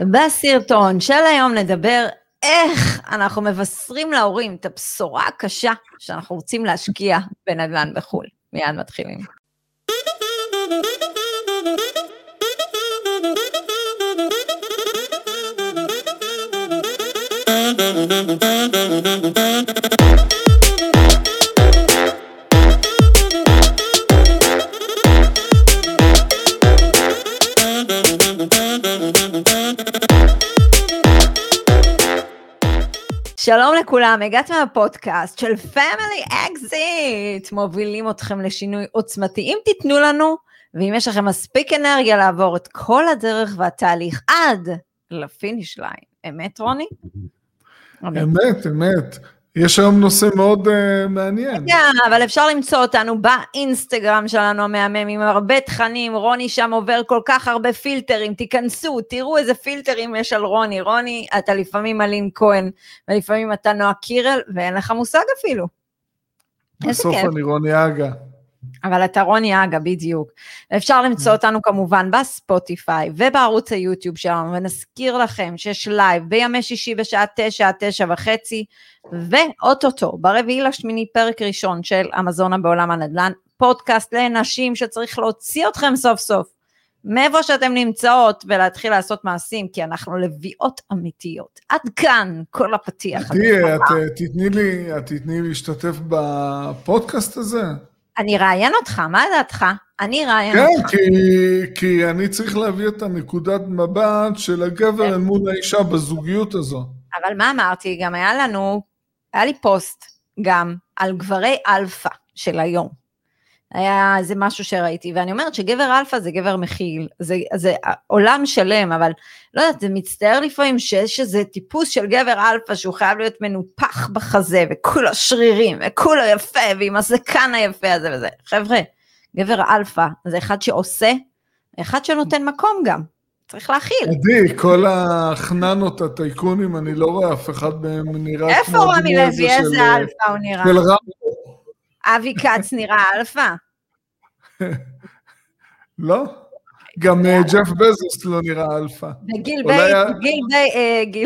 בסרטון של היום נדבר איך אנחנו מבשרים להורים את הבשורה הקשה שאנחנו רוצים להשקיע בנדל"ן בחו"ל. מיד מתחילים. שלום לכולם, הגעתם מהפודקאסט של Family Exit, מובילים אתכם לשינוי עוצמתי. אם תיתנו לנו, ואם יש לכם מספיק אנרגיה לעבור את כל הדרך והתהליך עד ל finish line. אמת, רוני? אמת, אמת. יש היום נושא מאוד uh, מעניין. כן, אבל אפשר למצוא אותנו באינסטגרם שלנו המהמם, עם הרבה תכנים, רוני שם עובר כל כך הרבה פילטרים, תיכנסו, תראו איזה פילטרים יש על רוני. רוני, אתה לפעמים אלין כהן, ולפעמים אתה נועה קירל, ואין לך מושג אפילו. בסוף אני רוני אגה. אבל אתה רוני אגה, בדיוק. אפשר למצוא אותנו כמובן בספוטיפיי ובערוץ היוטיוב שלנו, ונזכיר לכם שיש live בימי שישי בשעה תשע עד תשע וחצי, ואו-טו-טו, ברביעי לשמיני פרק ראשון של אמזונה בעולם הנדל"ן, פודקאסט לנשים שצריך להוציא אתכם סוף סוף מאיפה שאתם נמצאות ולהתחיל לעשות מעשים, כי אנחנו לביאות אמיתיות. עד כאן כל הפתיח. תראי, את תתני לי, את תתני לי להשתתף בפודקאסט הזה? אני אראיין אותך, מה דעתך? אני אראיין כן, אותך. כן, כי, כי אני צריך להביא את הנקודת מבט של הגבר אל מול האישה בזוגיות הזו. אבל מה אמרתי? גם היה לנו, היה לי פוסט גם על גברי אלפא של היום. היה איזה משהו שראיתי, ואני אומרת שגבר אלפא זה גבר מכיל, זה, זה עולם שלם, אבל לא יודעת, זה מצטייר לפעמים שיש איזה טיפוס של גבר אלפא שהוא חייב להיות מנופח בחזה, וכולו שרירים, וכולו יפה, ועם הזקן היפה הזה וזה. חבר'ה, גבר אלפא זה אחד שעושה, אחד שנותן מקום גם, צריך להכיל. עדי, כל החננות, הטייקונים, אני לא רואה אף אחד מהם נראה אלפא רמי לוי, איזה אלפא הוא נראה? של רמי. אבי כץ נראה אלפא? לא? גם אה, ג'ף בזוס לא נראה אלפא. וגיל בייט, גיל בייט,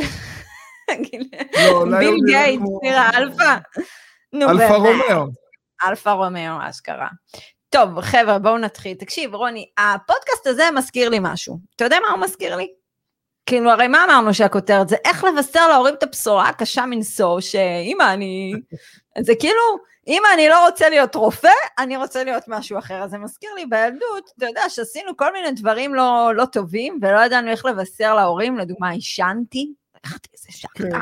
גיל... לא, ביל גייט נראה אלפא? אלפא רומאו. אלפא רומאו, אשכרה. טוב, חבר'ה, בואו נתחיל. תקשיב, רוני, הפודקאסט הזה מזכיר לי משהו. אתה יודע מה הוא מזכיר לי? כאילו, הרי מה אמרנו שהכותרת זה איך לבשר להורים את הבשורה הקשה מנשוא, שאמא, אני... זה כאילו, אמא, אני לא רוצה להיות רופא, אני רוצה להיות משהו אחר. אז זה מזכיר לי בילדות, אתה יודע, שעשינו כל מיני דברים לא, לא טובים, ולא ידענו איך לבשר להורים, לדוגמה, עישנתי, לקחתי איזה שקטה.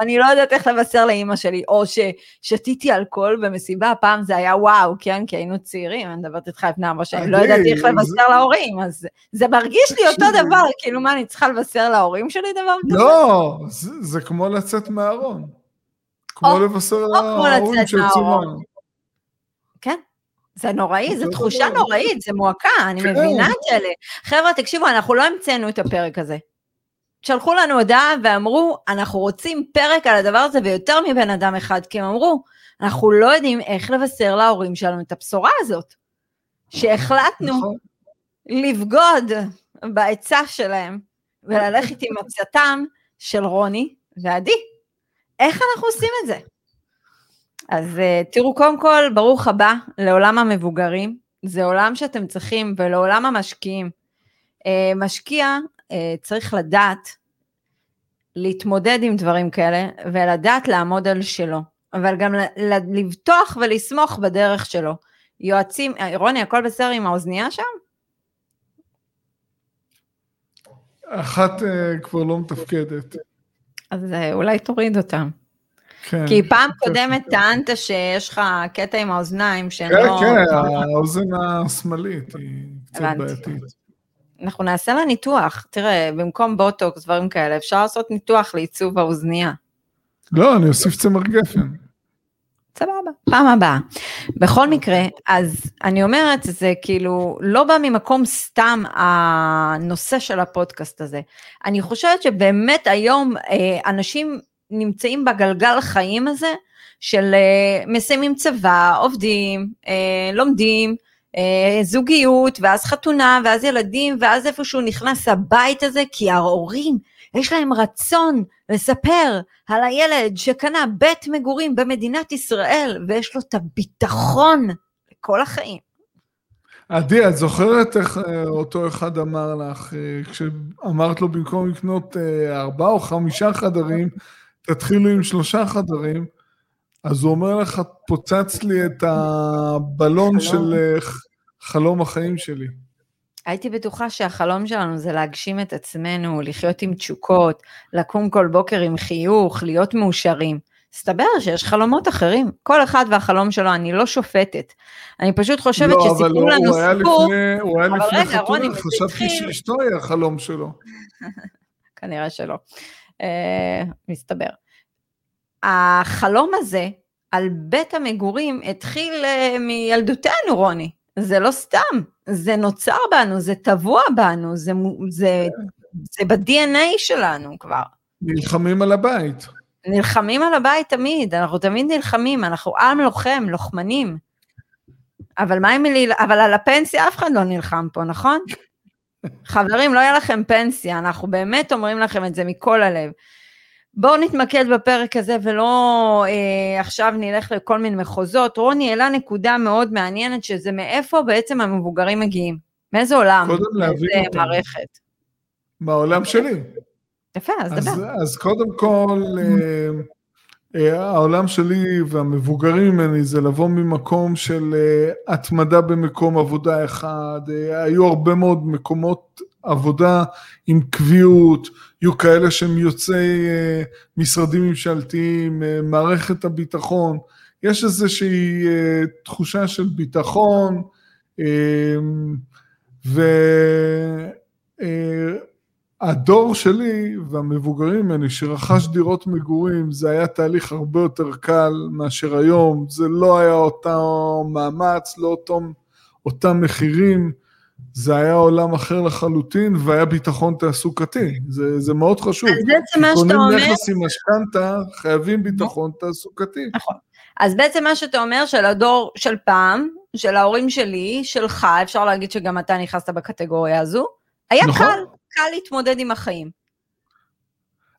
אני לא יודעת איך לבשר לאימא שלי, או ששתיתי אלכוהול במסיבה, פעם זה היה וואו, כן, כי היינו צעירים, אני מדברת איתך לפני ארבע שנים, לא ידעתי איך לבשר להורים, אז זה מרגיש לי אותו דבר, כאילו מה, אני צריכה לבשר להורים שלי דבר כזה? לא, זה כמו לצאת מהארון. כמו לבשר להורים שיוצאים מהארון. כן. זה נוראי, זו תחושה נוראית, זה מועקה, אני מבינה את אלה. חבר'ה, תקשיבו, אנחנו לא המצאנו את הפרק הזה. שלחו לנו הודעה ואמרו, אנחנו רוצים פרק על הדבר הזה ויותר מבן אדם אחד, כי הם אמרו, אנחנו לא יודעים איך לבשר להורים שלנו את הבשורה הזאת, שהחלטנו נכון. לבגוד בעצה שלהם וללכת עם עצתם של רוני ועדי. איך אנחנו עושים את זה? אז תראו, קודם כל, ברוך הבא לעולם המבוגרים. זה עולם שאתם צריכים, ולעולם המשקיעים. משקיע צריך לדעת להתמודד עם דברים כאלה, ולדעת לעמוד על שלו, אבל גם לבטוח ולסמוך בדרך שלו. יועצים, רוני, הכל בסדר עם האוזנייה שם? אחת כבר לא מתפקדת. אז uh, אולי תוריד אותם. כן. כי פעם קודמת טענת שיש לך קטע עם האוזניים שהן כן, לא... כן, כן, האוזן השמאלית היא קצת בעייתית. אנחנו נעשה לה ניתוח. תראה, במקום בוטוקס, דברים כאלה, אפשר לעשות ניתוח לעיצוב האוזנייה. לא, אני אוסיף צמר גפן. סבבה, פעם הבאה. בכל מקרה, אז אני אומרת, זה כאילו לא בא ממקום סתם הנושא של הפודקאסט הזה. אני חושבת שבאמת היום אה, אנשים נמצאים בגלגל החיים הזה, של אה, מסיימים צבא, עובדים, אה, לומדים, זוגיות, ואז חתונה, ואז ילדים, ואז איפשהו נכנס הבית הזה, כי ההורים, יש להם רצון לספר על הילד שקנה בית מגורים במדינת ישראל, ויש לו את הביטחון לכל החיים. עדי, את זוכרת איך אה, אותו אחד אמר לך, אה, כשאמרת לו במקום לקנות אה, ארבעה או חמישה חדרים, תתחילו עם שלושה חדרים, אז הוא אומר לך, פוצץ לי את הבלון של חלום החיים שלי. הייתי בטוחה שהחלום שלנו זה להגשים את עצמנו, לחיות עם תשוקות, לקום כל בוקר עם חיוך, להיות מאושרים. הסתבר שיש חלומות אחרים, כל אחד והחלום שלו, אני לא שופטת. אני פשוט חושבת לא, שסיפרו לנו הוא סיפור... לפני, הוא היה לפני חתונה, חשבתי. שאשתו היה החלום שלו. כנראה שלא. Uh, מסתבר. החלום הזה על בית המגורים התחיל uh, מילדותנו, רוני. זה לא סתם, זה נוצר בנו, זה טבוע בנו, זה, זה, זה ב-DNA שלנו כבר. נלחמים על הבית. נלחמים על הבית תמיד, אנחנו תמיד נלחמים, אנחנו עם לוחם, לוחמנים. אבל מה עם לי, אבל על הפנסיה אף אחד לא נלחם פה, נכון? חברים, לא יהיה לכם פנסיה, אנחנו באמת אומרים לכם את זה מכל הלב. בואו נתמקד בפרק הזה ולא אה, עכשיו נלך לכל מיני מחוזות. רוני העלה נקודה מאוד מעניינת, שזה מאיפה בעצם המבוגרים מגיעים. מאיזה עולם? קודם להבין אותם. מערכת. מהעולם שלי. יפה, אז דבר. אז קודם כל, אה, אה, העולם שלי והמבוגרים ממני זה לבוא ממקום של אה, התמדה במקום עבודה אחד, היו הרבה מאוד מקומות עבודה עם קביעות, יהיו כאלה שהם יוצאי משרדים ממשלתיים, מערכת הביטחון, יש איזושהי תחושה של ביטחון, ו... הדור שלי והמבוגרים ממני שרכש דירות מגורים זה היה תהליך הרבה יותר קל מאשר היום, זה לא היה אותו מאמץ, לא אותו, אותם מחירים, זה היה עולם אחר לחלוטין והיה ביטחון תעסוקתי, זה, זה מאוד חשוב. אז בעצם מה שאתה אומר... קונים נכס עם משכנתה, חייבים ביטחון תעסוקתי. נכון. אז בעצם מה שאתה אומר של הדור של פעם, של ההורים שלי, שלך, אפשר להגיד שגם אתה נכנסת בקטגוריה הזו, היה נכון. קל. קל להתמודד עם החיים.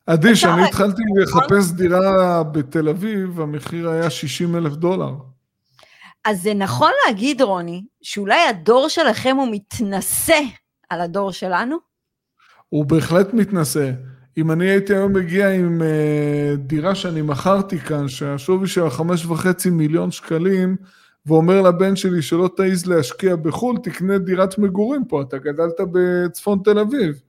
עדי, כשאני התחלתי לחפש דירה בתל אביב, המחיר היה 60 אלף דולר. אז זה נכון להגיד, רוני, שאולי הדור שלכם הוא מתנשא על הדור שלנו? הוא בהחלט מתנשא. אם אני הייתי היום מגיע עם uh, דירה שאני מכרתי כאן, שהשווי של חמש וחצי מיליון שקלים, ואומר לבן שלי שלא תעז להשקיע בחו"ל, תקנה דירת מגורים פה, אתה גדלת בצפון תל אביב.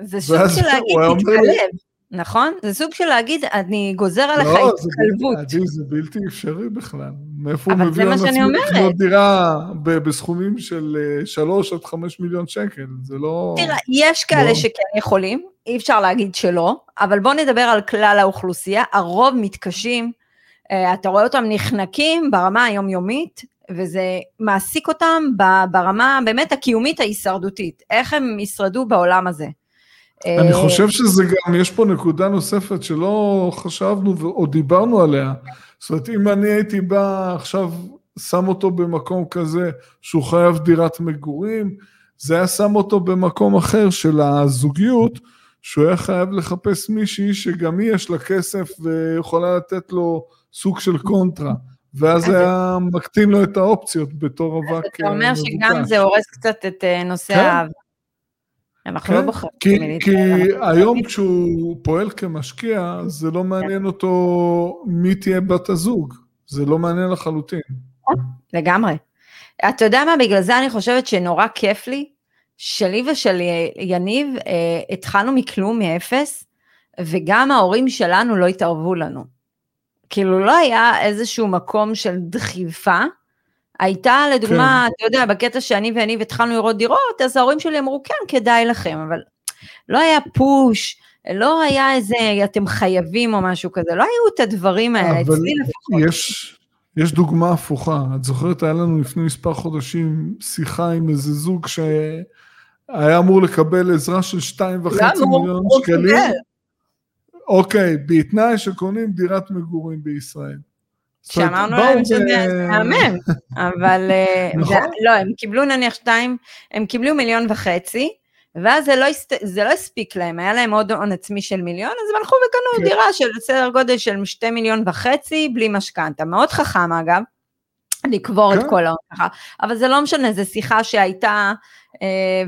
זה סוג של להגיד, תתקלב, נכון? זה סוג של להגיד, אני גוזר עליך לא, התקלבות. זה, זה בלתי אפשרי בכלל. מאיפה הוא מביא על עצמו לקנות דירה בסכומים של 3 אה, עד 5 מיליון שקל? זה לא... תראה, יש כאלה לא. שכן יכולים, אי אפשר להגיד שלא, אבל בוא נדבר על כלל האוכלוסייה, הרוב מתקשים. אה, אתה רואה אותם נחנקים ברמה היומיומית, וזה מעסיק אותם ברמה באמת הקיומית ההישרדותית, איך הם ישרדו בעולם הזה. אני אה, חושב שזה גם, יש פה נקודה נוספת שלא חשבנו או דיברנו עליה. זאת אומרת, אם אני הייתי בא עכשיו, שם אותו במקום כזה שהוא חייב דירת מגורים, זה היה שם אותו במקום אחר של הזוגיות, שהוא היה חייב לחפש מישהי שגם היא יש לה כסף ויכולה לתת לו סוג של קונטרה. ואז היה מקטין לו את האופציות בתור אבק. אתה אומר שגם זה הורס קצת את אה, נושא כן. האהבה. אנחנו לא כן, לא בוחרים. כי, כי היום כשהוא פועל כמשקיע, זה לא מעניין אותו מי תהיה בת הזוג. זה לא מעניין לחלוטין. לגמרי. אתה יודע מה, בגלל זה אני חושבת שנורא כיף לי, שלי ושל יניב, אה, התחלנו מכלום, מאפס, וגם ההורים שלנו לא התערבו לנו. כאילו לא היה איזשהו מקום של דחיפה, הייתה לדוגמה, כן. אתה יודע, בקטע שאני ואני התחלנו לראות דירות, אז ההורים שלי אמרו, כן, כדאי לכם, אבל לא היה פוש, לא היה איזה, אתם חייבים או משהו כזה, לא היו את הדברים האלה, אצלי לפחות. יש, יש דוגמה הפוכה, את זוכרת, היה לנו לפני מספר חודשים שיחה עם איזה זוג שהיה אמור לקבל עזרה של שתיים וחצי מיליון שקלים. אוקיי, בתנאי שקונים דירת מגורים בישראל. שאמרנו להם שזה מהמם, אבל אה, נכון. לא, הם קיבלו נניח שתיים, הם קיבלו מיליון וחצי, ואז זה לא, הסת... זה לא הספיק להם, היה להם עוד הון עצמי של מיליון, אז הם הלכו וקנו כן. דירה של סדר גודל של שתי מיליון וחצי, בלי משכנתה. מאוד חכם אגב, לקבור כן. את כל ההון ככה, אבל זה לא משנה, זו שיחה שהייתה, אה,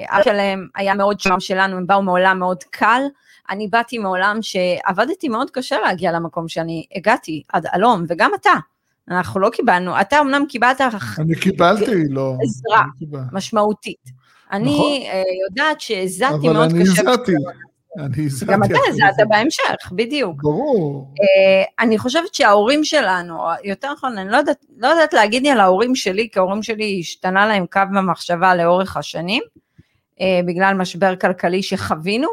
ו... שלהם היה מאוד שם שלנו, הם באו מעולם מאוד קל. אני באתי מעולם שעבדתי מאוד קשה להגיע למקום שאני הגעתי, עד הלום, וגם אתה. אנחנו לא קיבלנו, אתה אמנם קיבלת... אני קיבלתי, לא. עזרה משמעותית. אני נכון. אה, יודעת שהזעתי מאוד קשה. אבל אני הזעתי. אני הזעתי. גם אתה הזעת בהמשך, בדיוק. ברור. אני חושבת שההורים שלנו, יותר נכון, אני לא יודעת, לא יודעת להגיד לי על ההורים שלי, כי ההורים שלי השתנה להם קו במחשבה לאורך השנים, בגלל משבר כלכלי שחווינו,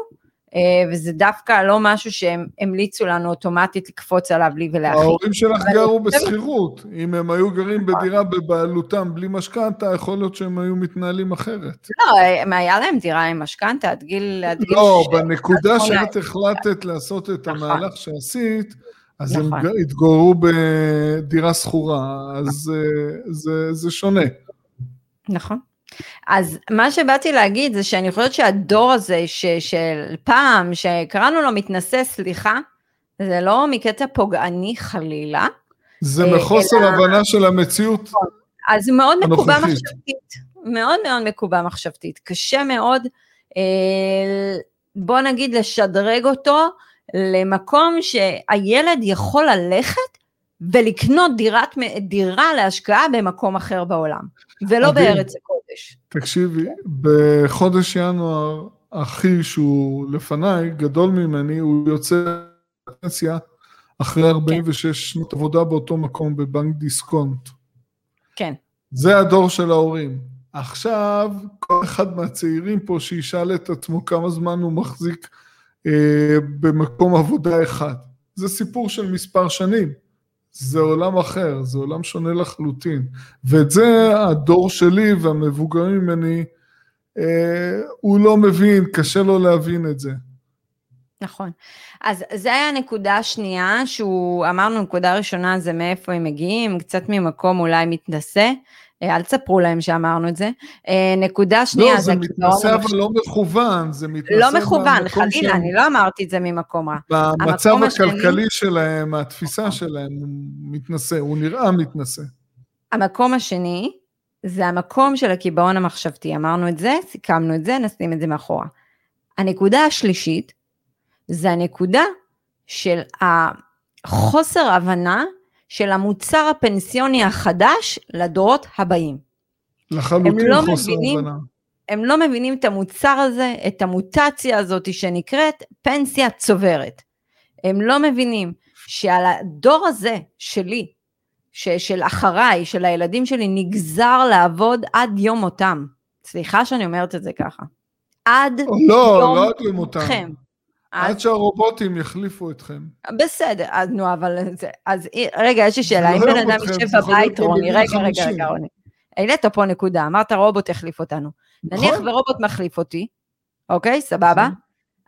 אה, וזה דווקא לא משהו שהם המליצו לנו אוטומטית לקפוץ עליו לי ולאחי. ההורים שלך גרו בשכירות, אם הם היו גרים בדירה בבעלותם בלי משכנתה, יכול להיות שהם היו מתנהלים אחרת. לא, היה להם דירה עם משכנתה עד גיל... לא, בנקודה שאת החלטת לעשות את נכון. המהלך שעשית, אז הם נכון. התגוררו בדירה שכורה, אז אה, זה שונה. נכון. אז מה שבאתי להגיד זה שאני חושבת שהדור הזה ש, של פעם, שקראנו לו מתנשא, סליחה, זה לא מקטע פוגעני חלילה. זה מחוסר אלא... הבנה של המציאות נכון. אז מאוד מקובע מחשבתית, מאוד מאוד מקובע מחשבתית. קשה מאוד, אה, בוא נגיד, לשדרג אותו למקום שהילד יכול ללכת ולקנות דירת, דירה להשקעה במקום אחר בעולם, ולא עדי, בארץ הקודש. תקשיבי, בחודש ינואר, אחי שהוא לפניי, גדול ממני, הוא יוצא לפנסיה אחרי 46 כן. שנות עבודה באותו מקום בבנק דיסקונט. כן. זה הדור של ההורים. עכשיו, כל אחד מהצעירים פה שישאל את עצמו כמה זמן הוא מחזיק אה, במקום עבודה אחד. זה סיפור של מספר שנים. זה עולם אחר, זה עולם שונה לחלוטין. ואת זה הדור שלי והמבוגרים ממני, אה, הוא לא מבין, קשה לו להבין את זה. נכון. אז זה היה הנקודה השנייה, שהוא, אמרנו, נקודה ראשונה זה מאיפה הם מגיעים, קצת ממקום אולי מתנשא, אל תספרו להם שאמרנו את זה. אה, נקודה שנייה, לא, זה מתנשא אבל לא מכוון, זה מתנשא לא מכוון, חלילה, אני לא אמרתי את זה ממקום רע. במצב הכלכלי שלהם, התפיסה שלהם, הוא מתנשא, הוא נראה מתנשא. המקום השני, זה המקום של הקיבעון המחשבתי, אמרנו את זה, סיכמנו את זה, נשים את זה מאחורה. הנקודה השלישית, זה הנקודה של החוסר הבנה של המוצר הפנסיוני החדש לדורות הבאים. לחלוטין לא חוסר מבינים, הבנה. הם לא מבינים את המוצר הזה, את המוטציה הזאת שנקראת פנסיה צוברת. הם לא מבינים שעל הדור הזה שלי, ש, של אחריי, של הילדים שלי, נגזר לעבוד עד יום מותם. סליחה שאני אומרת את זה ככה. עד לא, יום לא עד יום מותם. עד שהרובוטים יחליפו אתכם. בסדר, אז נו, אבל... אז רגע, יש לי שאלה, אם בן אדם יושב בבית, רוני, רגע, רגע, רגע, רוני. העלית פה נקודה, אמרת רובוט יחליף אותנו. נניח נכון. ורובוט מחליף אותי, אוקיי, סבבה? נכון.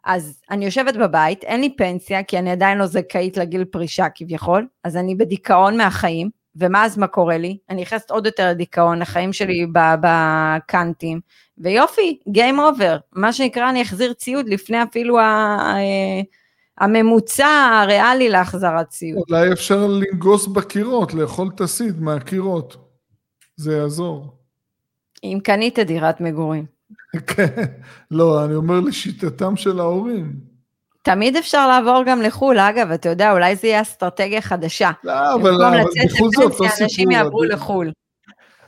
אז אני יושבת בבית, אין לי פנסיה, כי אני עדיין לא זכאית לגיל פרישה כביכול, אז אני בדיכאון מהחיים, ומה אז מה קורה לי? אני נכנסת עוד יותר לדיכאון, החיים שלי בקאנטים, ויופי, Game over, מה שנקרא אני אחזיר ציוד לפני אפילו ה... אה, הממוצע הריאלי להחזרת ציוד. אולי אפשר לנגוס בקירות, לאכול את הסיד מהקירות, זה יעזור. אם קנית דירת מגורים. כן, לא, אני אומר לשיטתם של ההורים. תמיד אפשר לעבור גם לחו"ל, אגב, אתה יודע, אולי זה יהיה אסטרטגיה חדשה. לא, אבל, אבל בחו"ל זה אותו סיפור. אנשים יעברו לחו"ל.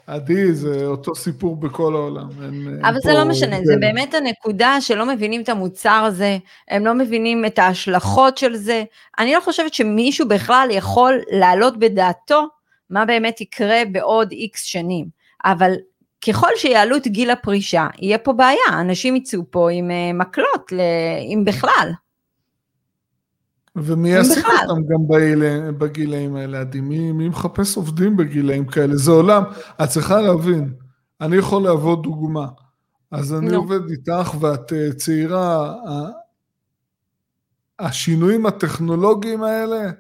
עדי, זה אותו סיפור בכל העולם. אבל זה לא משנה, זה באמת הנקודה שלא מבינים את המוצר הזה, הם לא מבינים את ההשלכות של זה. אני לא חושבת שמישהו בכלל יכול להעלות בדעתו מה באמת יקרה בעוד איקס שנים. אבל ככל שיעלו את גיל הפרישה, יהיה פה בעיה, אנשים יצאו פה עם אה, מקלות, אם בכלל. ומי יעסיק אותם גם בגילאים האלה, עדי? מי, מי מחפש עובדים בגילאים כאלה? זה עולם, את צריכה להבין, אני יכול להוות דוגמה. אז אני no. עובד איתך ואת uh, צעירה, השינויים הטכנולוגיים האלה,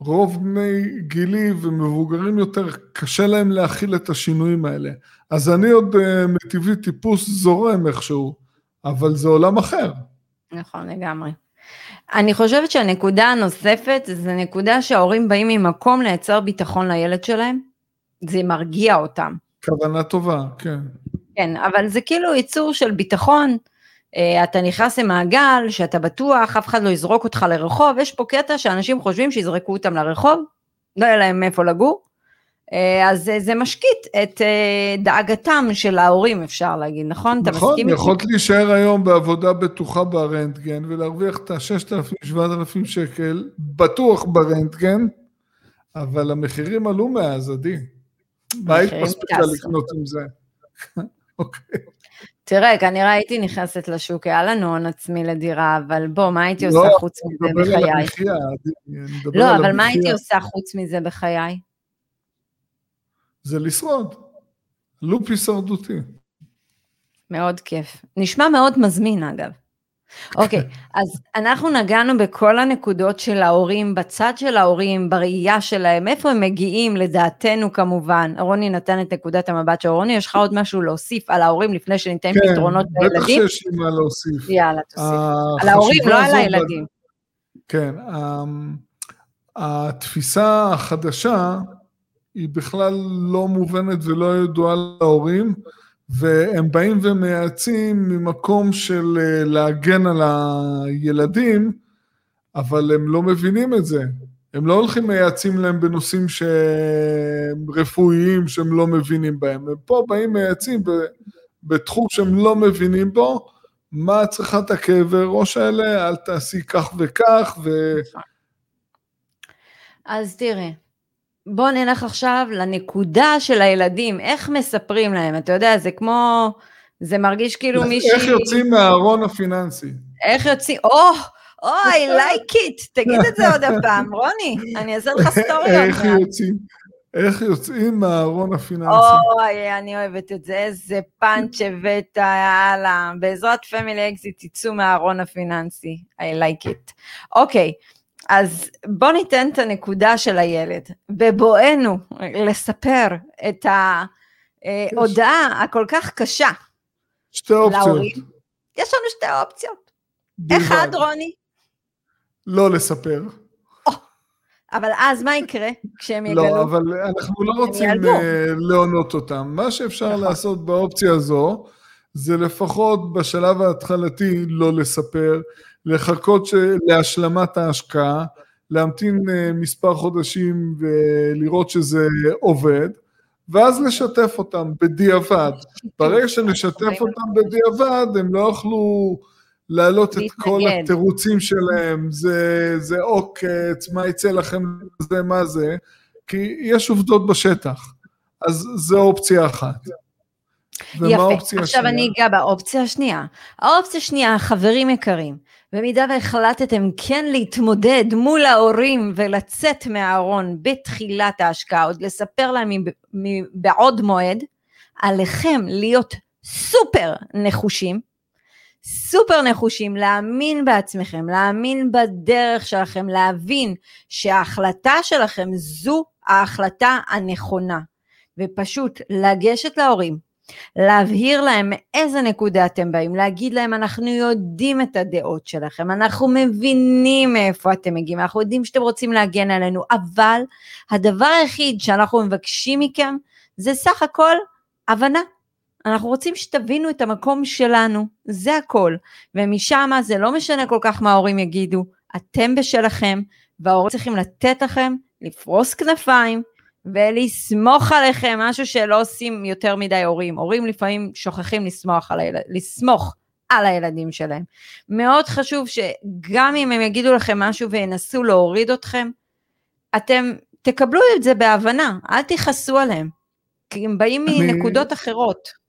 רוב בני גילי ומבוגרים יותר, קשה להם להכיל את השינויים האלה. אז אני עוד אה, מטבעי טיפוס זורם איכשהו, אבל זה עולם אחר. נכון, לגמרי. אני חושבת שהנקודה הנוספת זה נקודה שההורים באים ממקום לייצר ביטחון לילד שלהם, זה מרגיע אותם. כוונה טובה, כן. כן, אבל זה כאילו ייצור של ביטחון, אה, אתה נכנס למעגל שאתה בטוח, אף אחד לא יזרוק אותך לרחוב, יש פה קטע שאנשים חושבים שיזרקו אותם לרחוב, לא יהיה להם מאיפה לגור, אז זה משקיט את אה, דאגתם של ההורים, אפשר להגיד, נכון? נכון, אתה מסכים איתי? יכולת להישאר היום בעבודה בטוחה ברנטגן ולהרוויח את ה-6,000-7,000 שקל, בטוח ברנטגן, אבל המחירים עלו מאז, עדי. מה היית מספיקה לקנות עם זה? אוקיי. תראה, כנראה הייתי נכנסת לשוק, היה לנו הון עצמי לדירה, אבל בוא, מה הייתי עושה לא, חוץ מזה בחיי? לא, אבל מה הייתי עושה חוץ מזה בחיי? זה לשרוד. לופ הישרדותי. מאוד כיף. נשמע מאוד מזמין אגב. אוקיי, okay, אז אנחנו נגענו בכל הנקודות של ההורים, בצד של ההורים, בראייה שלהם, איפה הם מגיעים, לדעתנו כמובן. רוני נתן את נקודת המבט של רוני, יש לך עוד משהו להוסיף על ההורים לפני שניתן כן, פתרונות לילדים? כן, בטח שיש לי מה להוסיף. יאללה, תוסיף. על ההורים, לא על הילדים. כן, אמ, התפיסה החדשה היא בכלל לא מובנת ולא ידועה להורים. והם באים ומייעצים ממקום של אה, להגן על הילדים, אבל הם לא מבינים את זה. הם לא הולכים מייעצים להם בנושאים שהם רפואיים שהם לא מבינים בהם. הם פה באים מייעצים בתחום שהם לא מבינים בו, מה צריכת הכאבי ראש האלה, אל תעשי כך וכך, ו... אז תראה, בוא נלך עכשיו לנקודה של הילדים, איך מספרים להם, אתה יודע, זה כמו, זה מרגיש כאילו מישהי... איך יוצאים מהארון הפיננסי. איך יוצאים, או, או, I like it, תגיד את זה עוד הפעם, רוני, אני אעשה לך סטורי איך יוצאים, איך יוצאים מהארון הפיננסי. אוי, אני אוהבת את זה, איזה פאנץ' הבאת, יאללה, בעזרת Family Exit תצאו מהארון הפיננסי, I like it. אוקיי. Okay. אז בוא ניתן את הנקודה של הילד, בבואנו לספר את ההודעה הכל כך קשה שתי אופציות. להורים. יש לנו שתי אופציות. אחד, רוני. לא לספר. אבל אז מה יקרה כשהם לא, יגלו? לא, אבל אנחנו לא רוצים אה, להונות אותם. מה שאפשר נכון. לעשות באופציה הזו, זה לפחות בשלב ההתחלתי לא לספר, לחכות להשלמת ההשקעה, להמתין אה, מספר חודשים ולראות שזה עובד, ואז לשתף אותם בדיעבד. ברגע שנשתף אותם בדיעבד, הם לא יוכלו להעלות את כל התירוצים שלהם, זה, זה עוקץ, מה יצא לכם, זה מה זה, כי יש עובדות בשטח. אז זו אופציה אחת. יפה, עכשיו השנייה? אני אגע באופציה השנייה. האופציה השנייה, חברים יקרים, במידה והחלטתם כן להתמודד מול ההורים ולצאת מהארון בתחילת ההשקעה, עוד לספר להם מבעוד מועד, עליכם להיות סופר נחושים, סופר נחושים, להאמין בעצמכם, להאמין בדרך שלכם, להבין שההחלטה שלכם זו ההחלטה הנכונה, ופשוט לגשת להורים, להבהיר להם מאיזה נקודה אתם באים, להגיד להם אנחנו יודעים את הדעות שלכם, אנחנו מבינים מאיפה אתם מגיעים, אנחנו יודעים שאתם רוצים להגן עלינו, אבל הדבר היחיד שאנחנו מבקשים מכם זה סך הכל הבנה. אנחנו רוצים שתבינו את המקום שלנו, זה הכל. ומשם זה לא משנה כל כך מה ההורים יגידו, אתם בשלכם, וההורים צריכים לתת לכם לפרוס כנפיים, ולסמוך עליכם, משהו שלא עושים יותר מדי הורים. הורים לפעמים שוכחים לסמוך על, הילד, לסמוך על הילדים שלהם. מאוד חשוב שגם אם הם יגידו לכם משהו וינסו להוריד אתכם, אתם תקבלו את זה בהבנה, אל תכעסו עליהם, כי הם באים אני... מנקודות אחרות.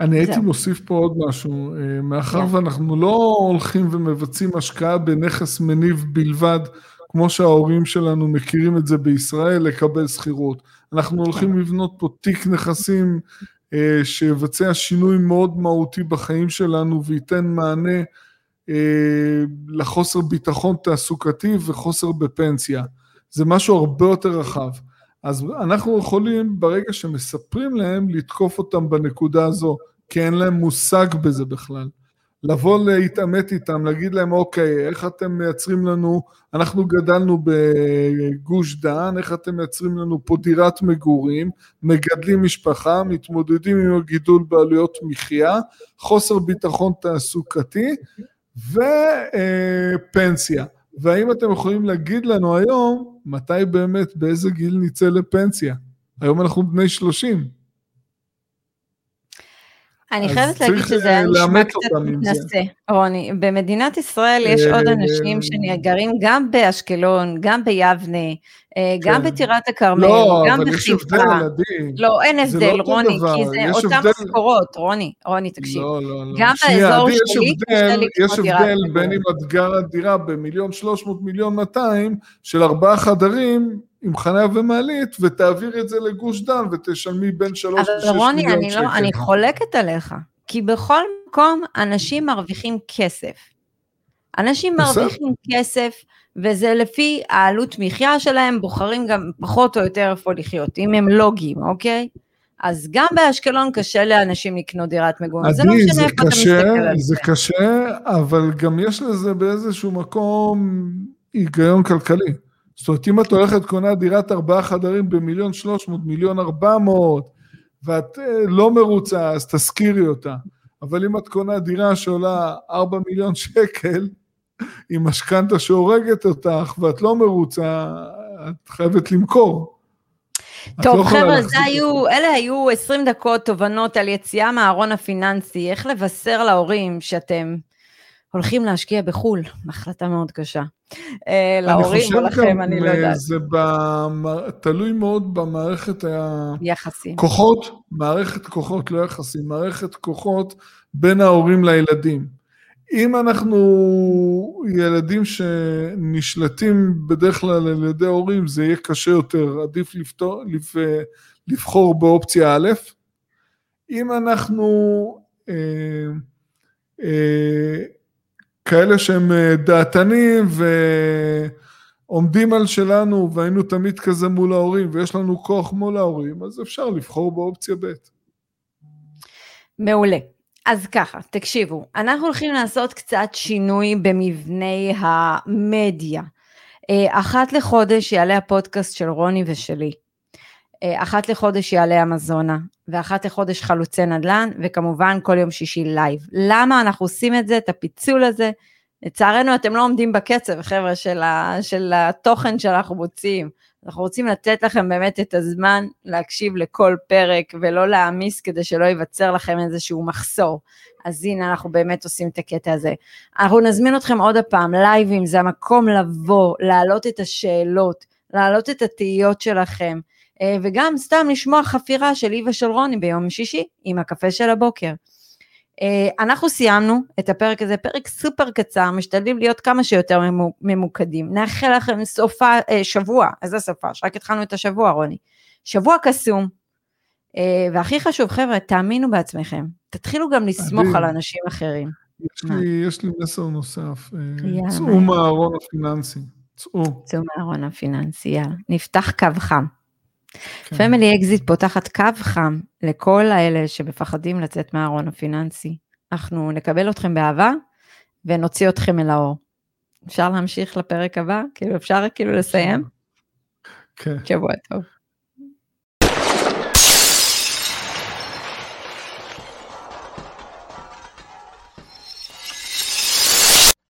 אני הייתי זה. מוסיף פה עוד משהו, אה, מאחר yeah. ואנחנו לא הולכים ומבצעים השקעה בנכס מניב בלבד, כמו שההורים שלנו מכירים את זה בישראל, לקבל שכירות. אנחנו הולכים לבנות פה תיק נכסים אה, שיבצע שינוי מאוד מהותי בחיים שלנו וייתן מענה אה, לחוסר ביטחון תעסוקתי וחוסר בפנסיה. זה משהו הרבה יותר רחב. אז אנחנו יכולים ברגע שמספרים להם לתקוף אותם בנקודה הזו, כי אין להם מושג בזה בכלל. לבוא להתעמת איתם, להגיד להם אוקיי, איך אתם מייצרים לנו, אנחנו גדלנו בגוש דן, איך אתם מייצרים לנו פה דירת מגורים, מגדלים משפחה, מתמודדים עם הגידול בעלויות מחיה, חוסר ביטחון תעסוקתי ופנסיה. והאם אתם יכולים להגיד לנו היום, מתי באמת, באיזה גיל נצא לפנסיה? היום אנחנו בני 30. אני חייבת להגיד שזה היה נשמע קצת מתנשא, רוני. במדינת ישראל יש עוד אה, אנשים שגרים גם באשקלון, גם ביבנה, אה, גם כן. בטירת הכרמל, לא, גם בחיפה. לא, עדי. לא, אין הבדל, רוני, כי זה אותן משכורות, רוני, רוני, תקשיב. לא, לא, לא. גם באזור שלי, קשה לקנות יש הבדל בין אם את גרה דירה במיליון שלוש מאות, מיליון מאתיים, של ארבעה חדרים, עם חניה ומעלית, ותעביר את זה לגוש דן ותשלמי בין שלוש לשש מיליון שקל. אבל רוני, לא, אני חולקת עליך, כי בכל מקום אנשים מרוויחים כסף. אנשים מרוויחים כסף, וזה לפי העלות מחיה שלהם, בוחרים גם פחות או יותר איפה לחיות, אם הם לוגיים, אוקיי? אז גם באשקלון קשה לאנשים לקנות דירת מגורים, זה לא משנה איפה אתה מסתכל על זה. זה קשה, אבל גם יש לזה באיזשהו מקום היגיון כלכלי. זאת אומרת, אם את הולכת קונה דירת ארבעה חדרים במיליון שלוש מאות, מיליון ארבע מאות, ואת אה, לא מרוצה, אז תשכירי אותה. אבל אם את קונה דירה שעולה ארבע מיליון שקל, עם משכנתה שהורגת אותך, ואת לא מרוצה, את חייבת למכור. טוב, לא חבר'ה, היו, אלה היו 20 דקות תובנות על יציאה מהארון הפיננסי, איך לבשר להורים שאתם הולכים להשקיע בחו"ל, החלטה מאוד קשה. אה, להורים או לכם, אני לא אה, יודעת. זה במ... תלוי מאוד במערכת היחסים. כוחות, מערכת כוחות, לא יחסים, מערכת כוחות בין ההורים לילדים. אם אנחנו ילדים שנשלטים בדרך כלל על ידי הורים, זה יהיה קשה יותר, עדיף לפתור, לפ... לבחור באופציה א'. אם אנחנו אה, אה, כאלה שהם אה, דעתנים ועומדים על שלנו והיינו תמיד כזה מול ההורים ויש לנו כוח מול ההורים, אז אפשר לבחור באופציה ב'. מעולה. אז ככה, תקשיבו, אנחנו הולכים לעשות קצת שינוי במבנה המדיה. אה, אחת לחודש יעלה הפודקאסט של רוני ושלי. אה, אחת לחודש יעלה אמזונה, ואחת לחודש חלוצי נדל"ן, וכמובן כל יום שישי live. למה אנחנו עושים את זה, את הפיצול הזה? לצערנו אתם לא עומדים בקצב, חבר'ה, של, ה, של התוכן שאנחנו מוציאים. אנחנו רוצים לתת לכם באמת את הזמן להקשיב לכל פרק ולא להעמיס כדי שלא ייווצר לכם איזשהו מחסור. אז הנה אנחנו באמת עושים את הקטע הזה. אנחנו נזמין אתכם עוד הפעם, לייבים זה המקום לבוא, להעלות את השאלות, להעלות את התהיות שלכם. אה, וגם סתם לשמוע חפירה של היא ושל רוני ביום שישי עם הקפה של הבוקר. אה, אנחנו סיימנו את הפרק הזה, פרק סופר קצר, משתדלים להיות כמה שיותר ממוקדים. נאחל לכם סופה, אה, שבוע, איזה סופה? שרק התחלנו את השבוע רוני. שבוע קסום, והכי חשוב חבר'ה, תאמינו בעצמכם, תתחילו גם לסמוך על אנשים אחרים. יש לי, יש לי מסר נוסף, צאו מהארון הפיננסי, צאו. צאו מהארון הפיננסי, יאללה, נפתח קו חם. Family כן. אקזיט פותחת קו חם לכל האלה שמפחדים לצאת מהארון הפיננסי. אנחנו נקבל אתכם באהבה ונוציא אתכם אל האור. אפשר להמשיך לפרק הבא? כאילו אפשר כאילו לסיים? כן. שבוע טוב.